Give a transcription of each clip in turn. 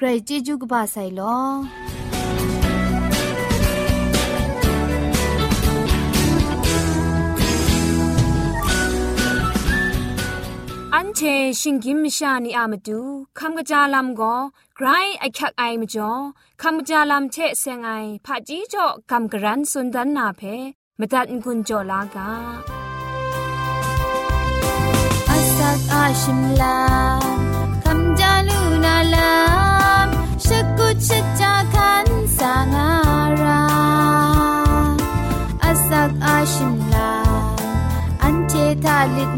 กรจิจุกบาไซลออันเชชิงกิมชานีอามาดูคำกระจาลำก็ไกรไอคักไอมจ่อคำกระจาลำเชเซงไอผาจีจ่อคำกระรันสุนดันนาเพมตัดกุญจ่อลากาอาสักอาชิมลาคำจาลูนาลา มชกุชจาคันสางาราอาสักอาชิมลาอันเททาลิ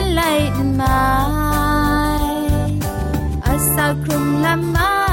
ดงาดูไอ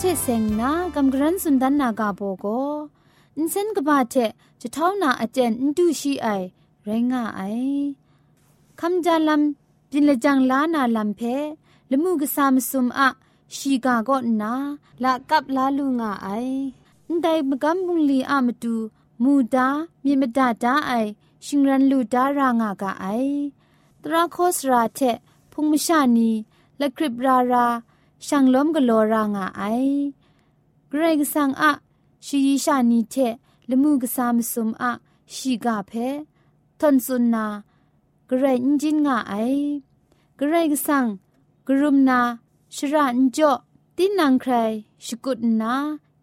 เชเซงนากำกรันสุนดันนากาโบโกอินเซนกบาเทจะเท่านาอาเจนอินดูชีไอไรงาไอคำจาลำจินละจังลานาลำเพละมูกสามสุมอะชีกาก็นาละกับลาลูงาไอได้มกำบุงลีอามตู มูดามีมดาดาไอ ชิงรันลูดารางากาไอ ตราโคสราเทพุงมชานีและคริบรารา ช่างล้มกะโลรางาไอเกรกสังอะชียิชานีเทละมูกสามสุมอะชีกาเพทนสุนนาเกรนจินงาไอเกรกสังกรุมนาชระนจ่อตินังใครชกุดนา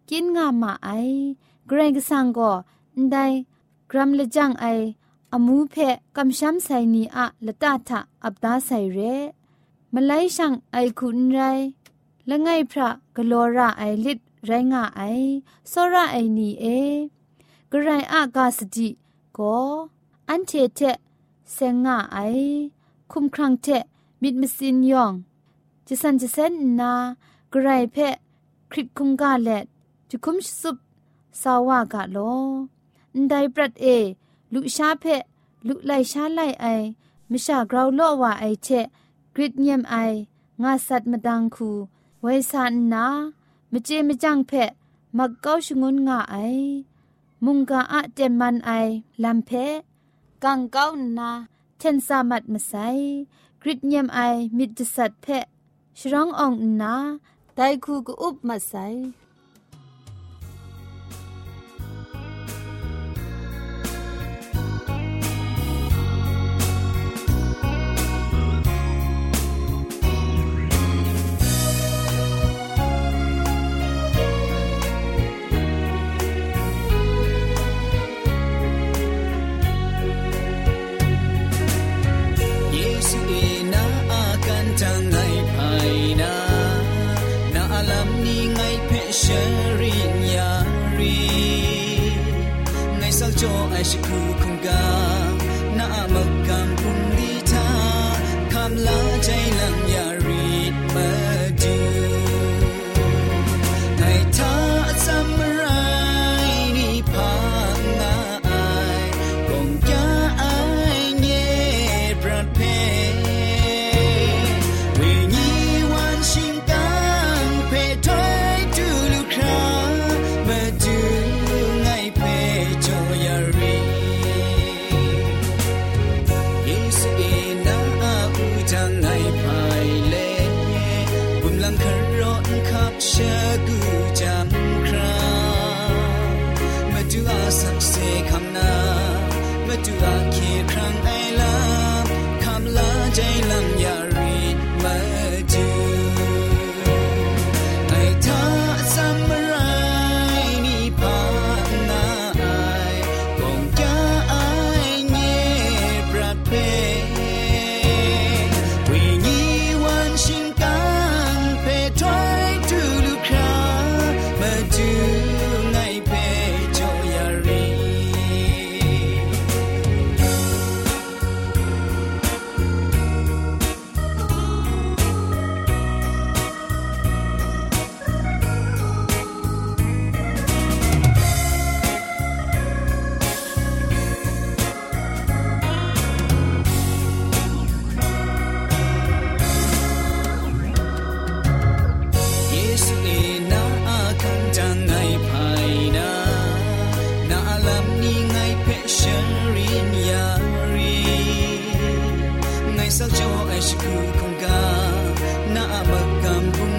กินงามาไอเกรกสังก็ได้กรัมละจังไออามูเพะกำช้ำใส่นีอะละตาทะอับดาใส่เรมาไลช่างไอคุณไร ละไงพระกลอระไอลิดไรงะไอสซระไอนีเอกระไรอากาสติก็อันเทเทเสงงะไอ คุมครังเทมิดมสินยองจะสันจะเซนนากระไรเพะคริตคุมกาเลตจะคุมสุบสาวากาโลไดปรัดเอ ลุชาเพะลุไลชาไลไอมิชากราวโลว่าไอเชกริดเนียมไองาสัตมดังคู เวสานนามเจมจังเพะมักเกาชงุนงาไอ มุงกาอะเจมันไอลำเพะกังเกานาเทนสามัดมาไซกริดเยมไอมิดจัสัดเพะชรององนาไดคูกอุบมาไซ sharing yari nai sal jo ai shi ku kong ga na ma kam kum li ta kam la jai lam yari ma la Nice, I'll show I should come. Na, I'm a gum.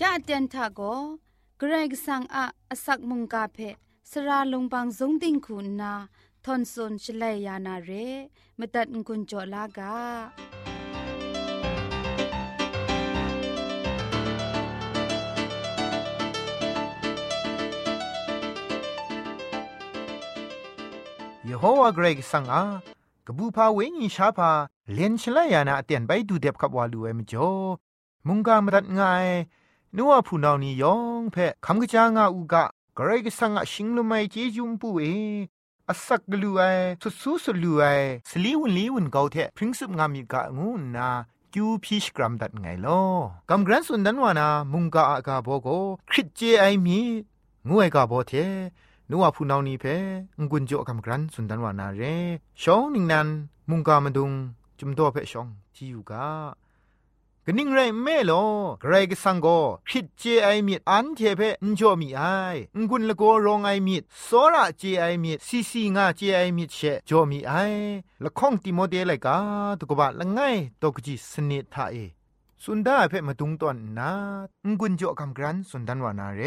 ยะเตียนทาโกเกรกสังอะอสักมุงกาเพสระลงบางสงติงคุณนาทอนซนชลัยานาเรมตัดกุญจลากายโฮวาเกรกสังอากบูพาเวงีชาพาเลนชลายานาเตียนไปดูเด็บขับวาลูเอมจ่อมุงกามรัดง่าย นัวผู้นานี่ยองเพคำกะจางาอูกะกรกสังอาชิงลุไมเจจุมปูเออสักกลูไอสุสูสุลูไอสลีวนลีวนเกาเทพริ้งสุบงามีกะงูนาคิวพีชกรัมดัดไงลอกำกรันสุนดันวานามุงกาอากาโบโกคริตเจไอมีงูไอกาโบเทนัวผู้นานี้เพงกุนโจกำกรันสุนดันวานาเรชองนิงนันมุงกามาดุงจุมโตเพชองที่อยู่กา กนิ่งไรแม่ลอเกรกสังโกคิดเจไอมีดอันเทเพนจ่อมีไองุนละโกรองไอมีดสอระเจไอมีดซีซีงาเจไอมีดเชจ่อมีไอละข้องติโมเดลเลยกาตุกบะละไงตกจิสนิทาเอ สุนดาเพ่มาตุงตอนนางุนจ่อคำกรันสุนดันวานาเร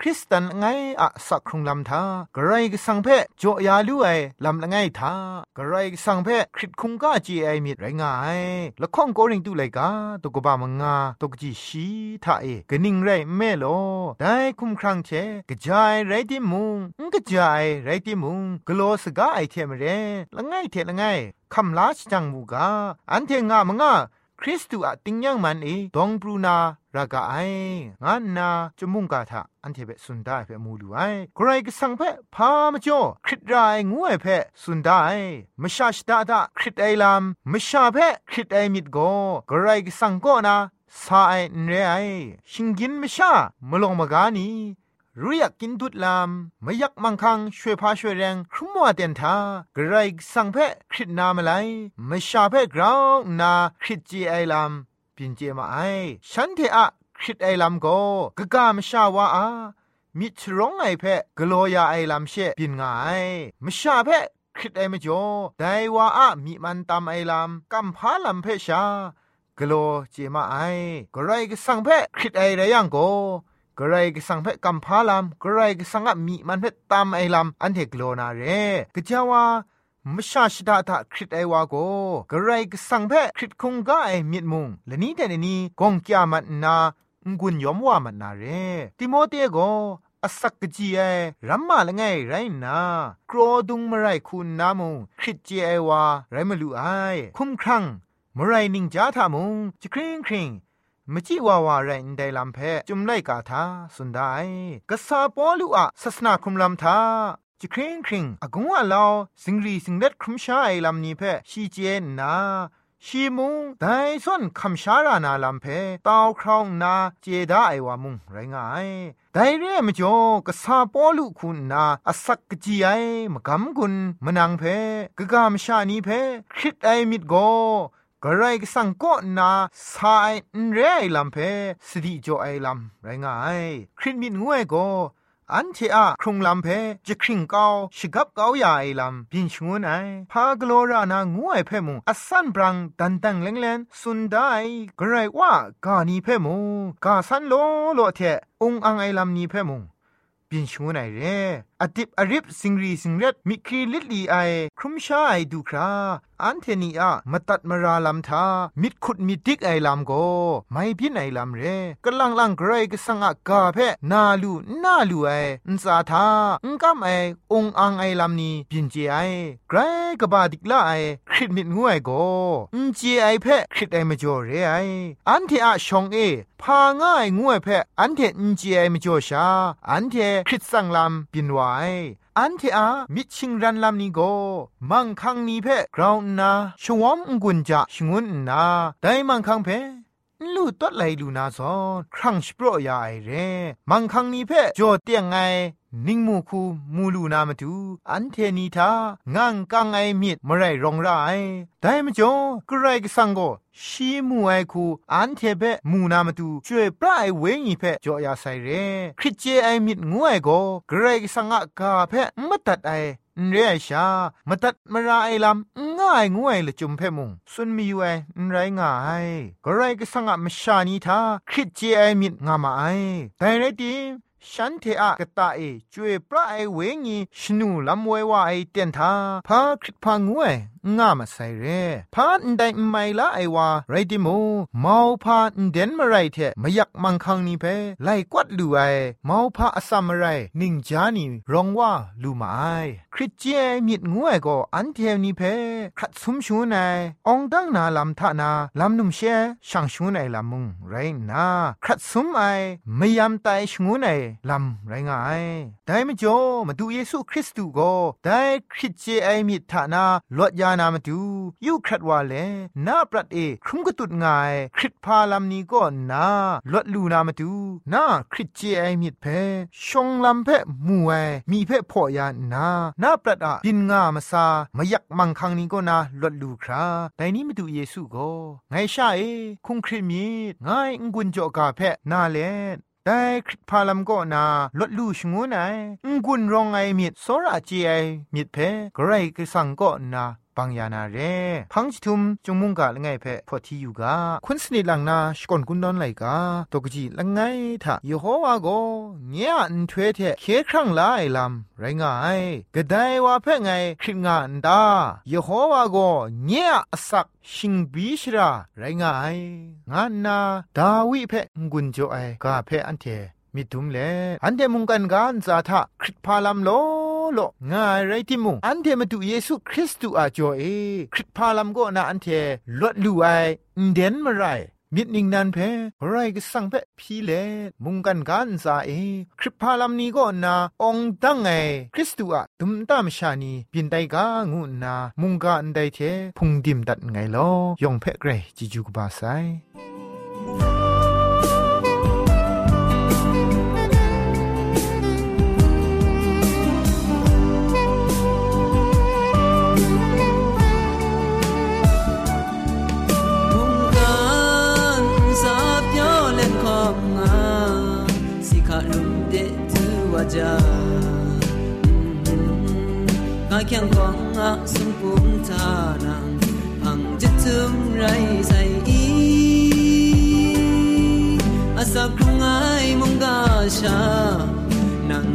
คริสตันไงอะสักครุงลำทากระไรก็สังเพ่จ่อยาลุไอลำละไงทากระไรก็สังเพ่คริตคุงก้าจีไอมิดไรงายละข้องโกริงตุไลกาตกบามงาตกจีชีทาเอกนิ่งไรแม่โลได้คุมครังเชกระจายไรที่มุงกระจายไรที่มุงกลสกาไอเทมเรละไงเทละไงคำลาชจังมูกาอันเทงามงา คริสตูอะติงยังมันเอดองบรูนารากาไองานนาจมุงกาทะอันเทเปสุนได้เปมูลูไอใครก็สังเพพามจ่อคริตรายงูไอเพสุนได้มชาชดาดาคริตไอลามมชาเพคริตไอมิดโกใครก็สังก็นาสาไอเรไอชิงกินมชามลงมากานี รู้อยากกินทุดลามไม่อยากมังคังช่วยพาช่วยแรงครุมัวเตียนทากระไรสังเพคริตนามาไลไม่ชาเพกราวนาคริตจีไอลามปินเจมาไอฉันเทอะคริตไอลามโกกะกามชาวาอามิทร้องไอเพกโลยาไอลามเชปินงายมชาเพคริตไอมจ่อได้ว่าอะมีมันตามไอลามกัมพาลามเพชากโลเจมาไอกระไรก็สังเพคริตไอไรยังโก กระไรก็สังเพกัมพาลามกระไรก็สังอะมีมันเพตามไอลามอันเทกโลนาเรกะจาวามชาชดาตาคริตไอวาโกกระไรก็สังเพคริตคงกาไอมิดมุงและนี้แต่นี้กงกิยามันนางุนยอมว่ามันนาเรติโมเตโกอสักกจีไอรัมมาละไงไรนากรอดุงมะไรคุณนามุงคริตเจไอวาไรมะลูไอคุ้มครังมะไรนิงจาทามุงจะคริงคริง มจิวาวาไรนไดลัมเพจุมไลกาทาสุนไดกษาปอลุอะศาสนาคุมลัมทาจะคริงคริงอากงว่าลาวสิงรีสิงเล็ดครุมชาไอลำนี้เพชีเจนนาชีมุงไดส่วนคำชารานาลำเพตาวครองนาเจดาไอวามุงไรงายไดเร่มจ่อกษาปอลุคุณนาอสักกจีไอมกำกุนมนังเพกะกามชานีเพคริตไอมิดโก กระไรก็สังก็นาสายนเรไอลำเพสติจ่อไอลำไรงายคริตมิดงวยโกอันเทอะครุงลำเพจะคริงเกาชิกับเกาใหญ่ลำบินชงวนไอพากลัวรานางวยเพมุงอสันบรังดันตังเลงเลนสุนได้กระไรว่ากานีเพมุงกาสันโลโลเทองอังไอลำนี้เพมุงบินชงวนไอเรอดิบอริบสิงรีสิงเร็ดมิครีลิลีไอครุมชาไอดูครา อันเทนีอะมาตัดมาราลำทามิดขุดมิดิกไอลำโกไม่พินไอลำเรกลังลังไกรก็สังกกาเพนาลูนาลูไออุนสาทาอุนกำไอองอังไอลำนี้พินเจไอไกรกบาดิกละไอคริดมิดงวยโกอุนเจไอเพคริดไอมาจ่อเรไออันเทอะชองเอพาง่ายงวยเพอันเทอุนเจไอมาจ่อชาอันเทคริดสังลำปินไว อันเทอามิชิงรันลำนี้โกมังคังนี้เพกราวน์นาชวอมกุญจะชงุนนาได้มังคังเพ ลูตัดไหลลูนาซอนครั้งสโปรยาไอเรมังคังนี้เพจอเตียงไงนิ่งมูคูมูลูนามาดูอันเทนีทางางกังไอมิดมไรรองไรได้มจ่อกระไรกสังโกชีมูไอคูอันเทเปมูนามาดูช่วยปลายเวงีเพจ่อยาไซเรคริเจไอมิดงวยโกกระไรกสังกาเพมตัดไอ เรียชามาตัดมาราไอลำง่ายงวยละจุมเพมุงสุนมีอยู่ไอไรง่ายก็ไรก็สังกมชานีทาคริเจไอมิดงามาไอแต่ไรดีฉันเทอะกะตาเอจวยปลาไอเวงีชนูลำเววาไอเตียนทาพาคริตพางวย ง่ามาใส่เร่พาอันใดไม่ละไอวาไรดิโมเมาพาอันเดนมาไรเทไม่อยากมังคังนี่เพไล่กวดลูไอเมาพาอสัมมาไรนิงจานีรองว่าลูมาไอคริสเจมิดงวยก็อันเทวนี่เพขัดสมชูนายองดังนาลำทานาลำนุ่มเชช่างชูนายลำมุงไรนาขัดสมไอไม่ยำตายชงูนายลำไรงายได้ไม่จมาดูเยซูคริสต์ก็ได้คริสเจไอมิดทานาลดยานามาดูยูครัดว่าเลนาปรัดเอครุมกตุดง่ายคริสพาลำนี้ก็นาลดลูนามาดูนาคริสเจไอมิดเพชงลำเพมูไอมีเพพอยานานาปรัดอะบินงามาซามายักมังคังนี้ก็นาลดลูคราแต่นี้มาดูเยซูก็ไงชาเอคุงคริมีไงงุนจอกาเพนาเลแต่คริสพาลัมก็นาลดลูชงูไนงกุนรองไอมิดโซราจีไอมิดเพกไรก็สังก็นา ปังยานาเรพังจิทุมจงมุงกะละไงเพพอทีอยู่กาคุณสนิลังนาชกอนกุนดอนไลกาตกจีละไงทะยโฮวาโกเงียอันทเวเทเคครั้งลาไอลำไรงายกะไดว่าเพ่ไงคริงงาอันดายโฮวาโกเงียอสักชิงบีชราไรงายงานนาดาวิเพ่งุนโจไอกาเพอันเทมิทุมเลอันเดมุงกันกานซาทะคริตพาลัมโล โลงายไรที่มุงอันเทมาดูเยซูคริสต์อาจอเอคริตพาลัมก็นาอันเทลวดลูไอเดนมาไรมิดนิงนันเพไรก็สั่งเพพีเลมุงกันกันซาเอคริปพาลัมนี้ก็นาองตั้งไงคริสตูอะดุมตามชานีบินไดกางูนา มุงกันไดเทพุงดิมดัดไงลอยองเพเกรจิจูกบาไซ จาอาแข่งของอาสมปุมทานังพังจะทึมไรใส่อีอาสักครุงไอมุงกาชานัง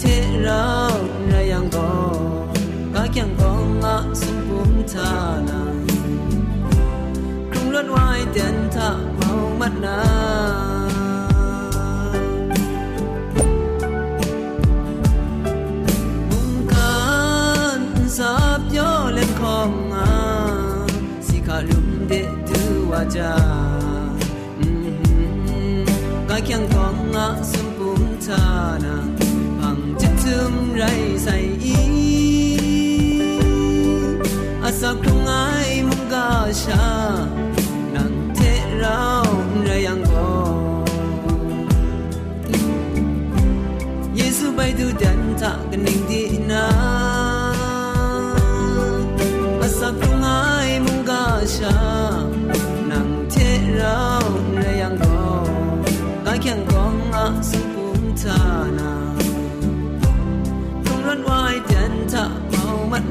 เทเราไรยังพอเยซูไปดูเดินทางกันดิ่งกครุงไองกาชาเราไรยังก็กายังก็งะสมบุมทานาครุงรถไว้เดินทาเมามัดนามุงกันสาบย่อเล่นของงาสิขาลุมเดดูว่าจากายังก็งะสมบุมทานาซึมไรใส่อีอาสักครุงไอมุงกานา ไรยังก็เยซูไปดูดันทากันนิ่งดีนาอา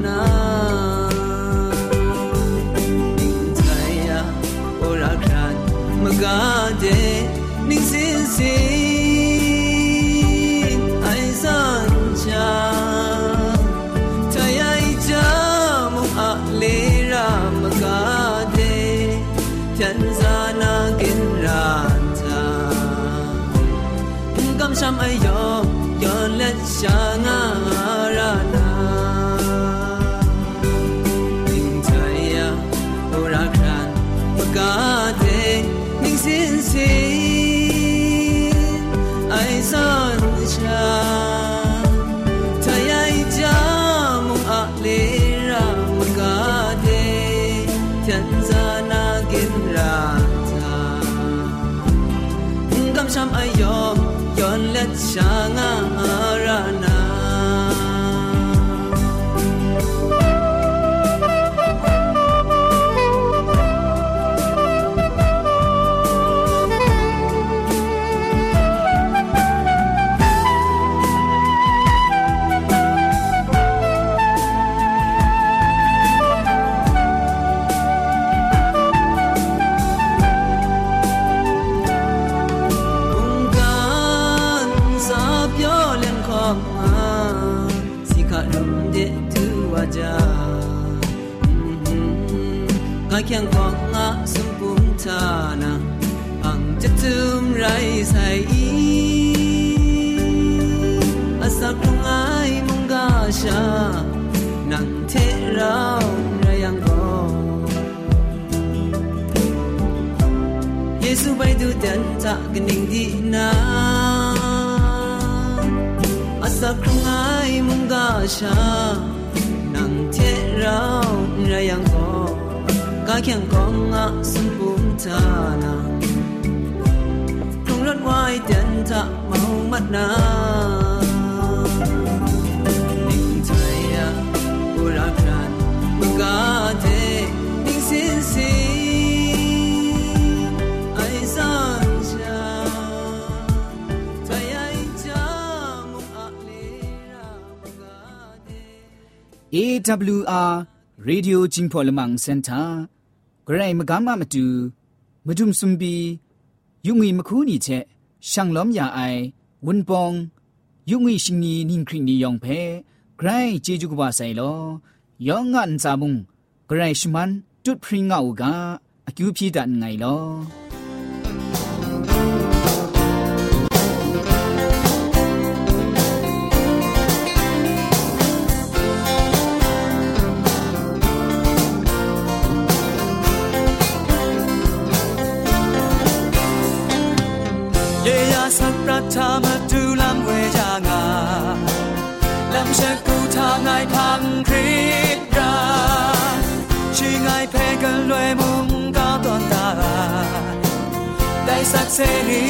มามัดนานิ่าชานังเทเราไรยังก็กาแข่งขอ AWR Radio Jingpolamang Center ဂရိုင်းမကမမတူမဒုံစွန်ဘီယုံငီမခူးနီချက်ရှန်လောမြအိုင်ဝန်ပောင်ယုံငီရှင်နီနင်းခရင်နီယောင်ဖဲဂရိုင်းဂျေဂျူကဘာဆိုင်လောယောင်ငန်စာမုံဂရိုင်းရှမန်တွတ်ဖရင်ငါအူကအကျူဖြီတန်ငိုင်လော ล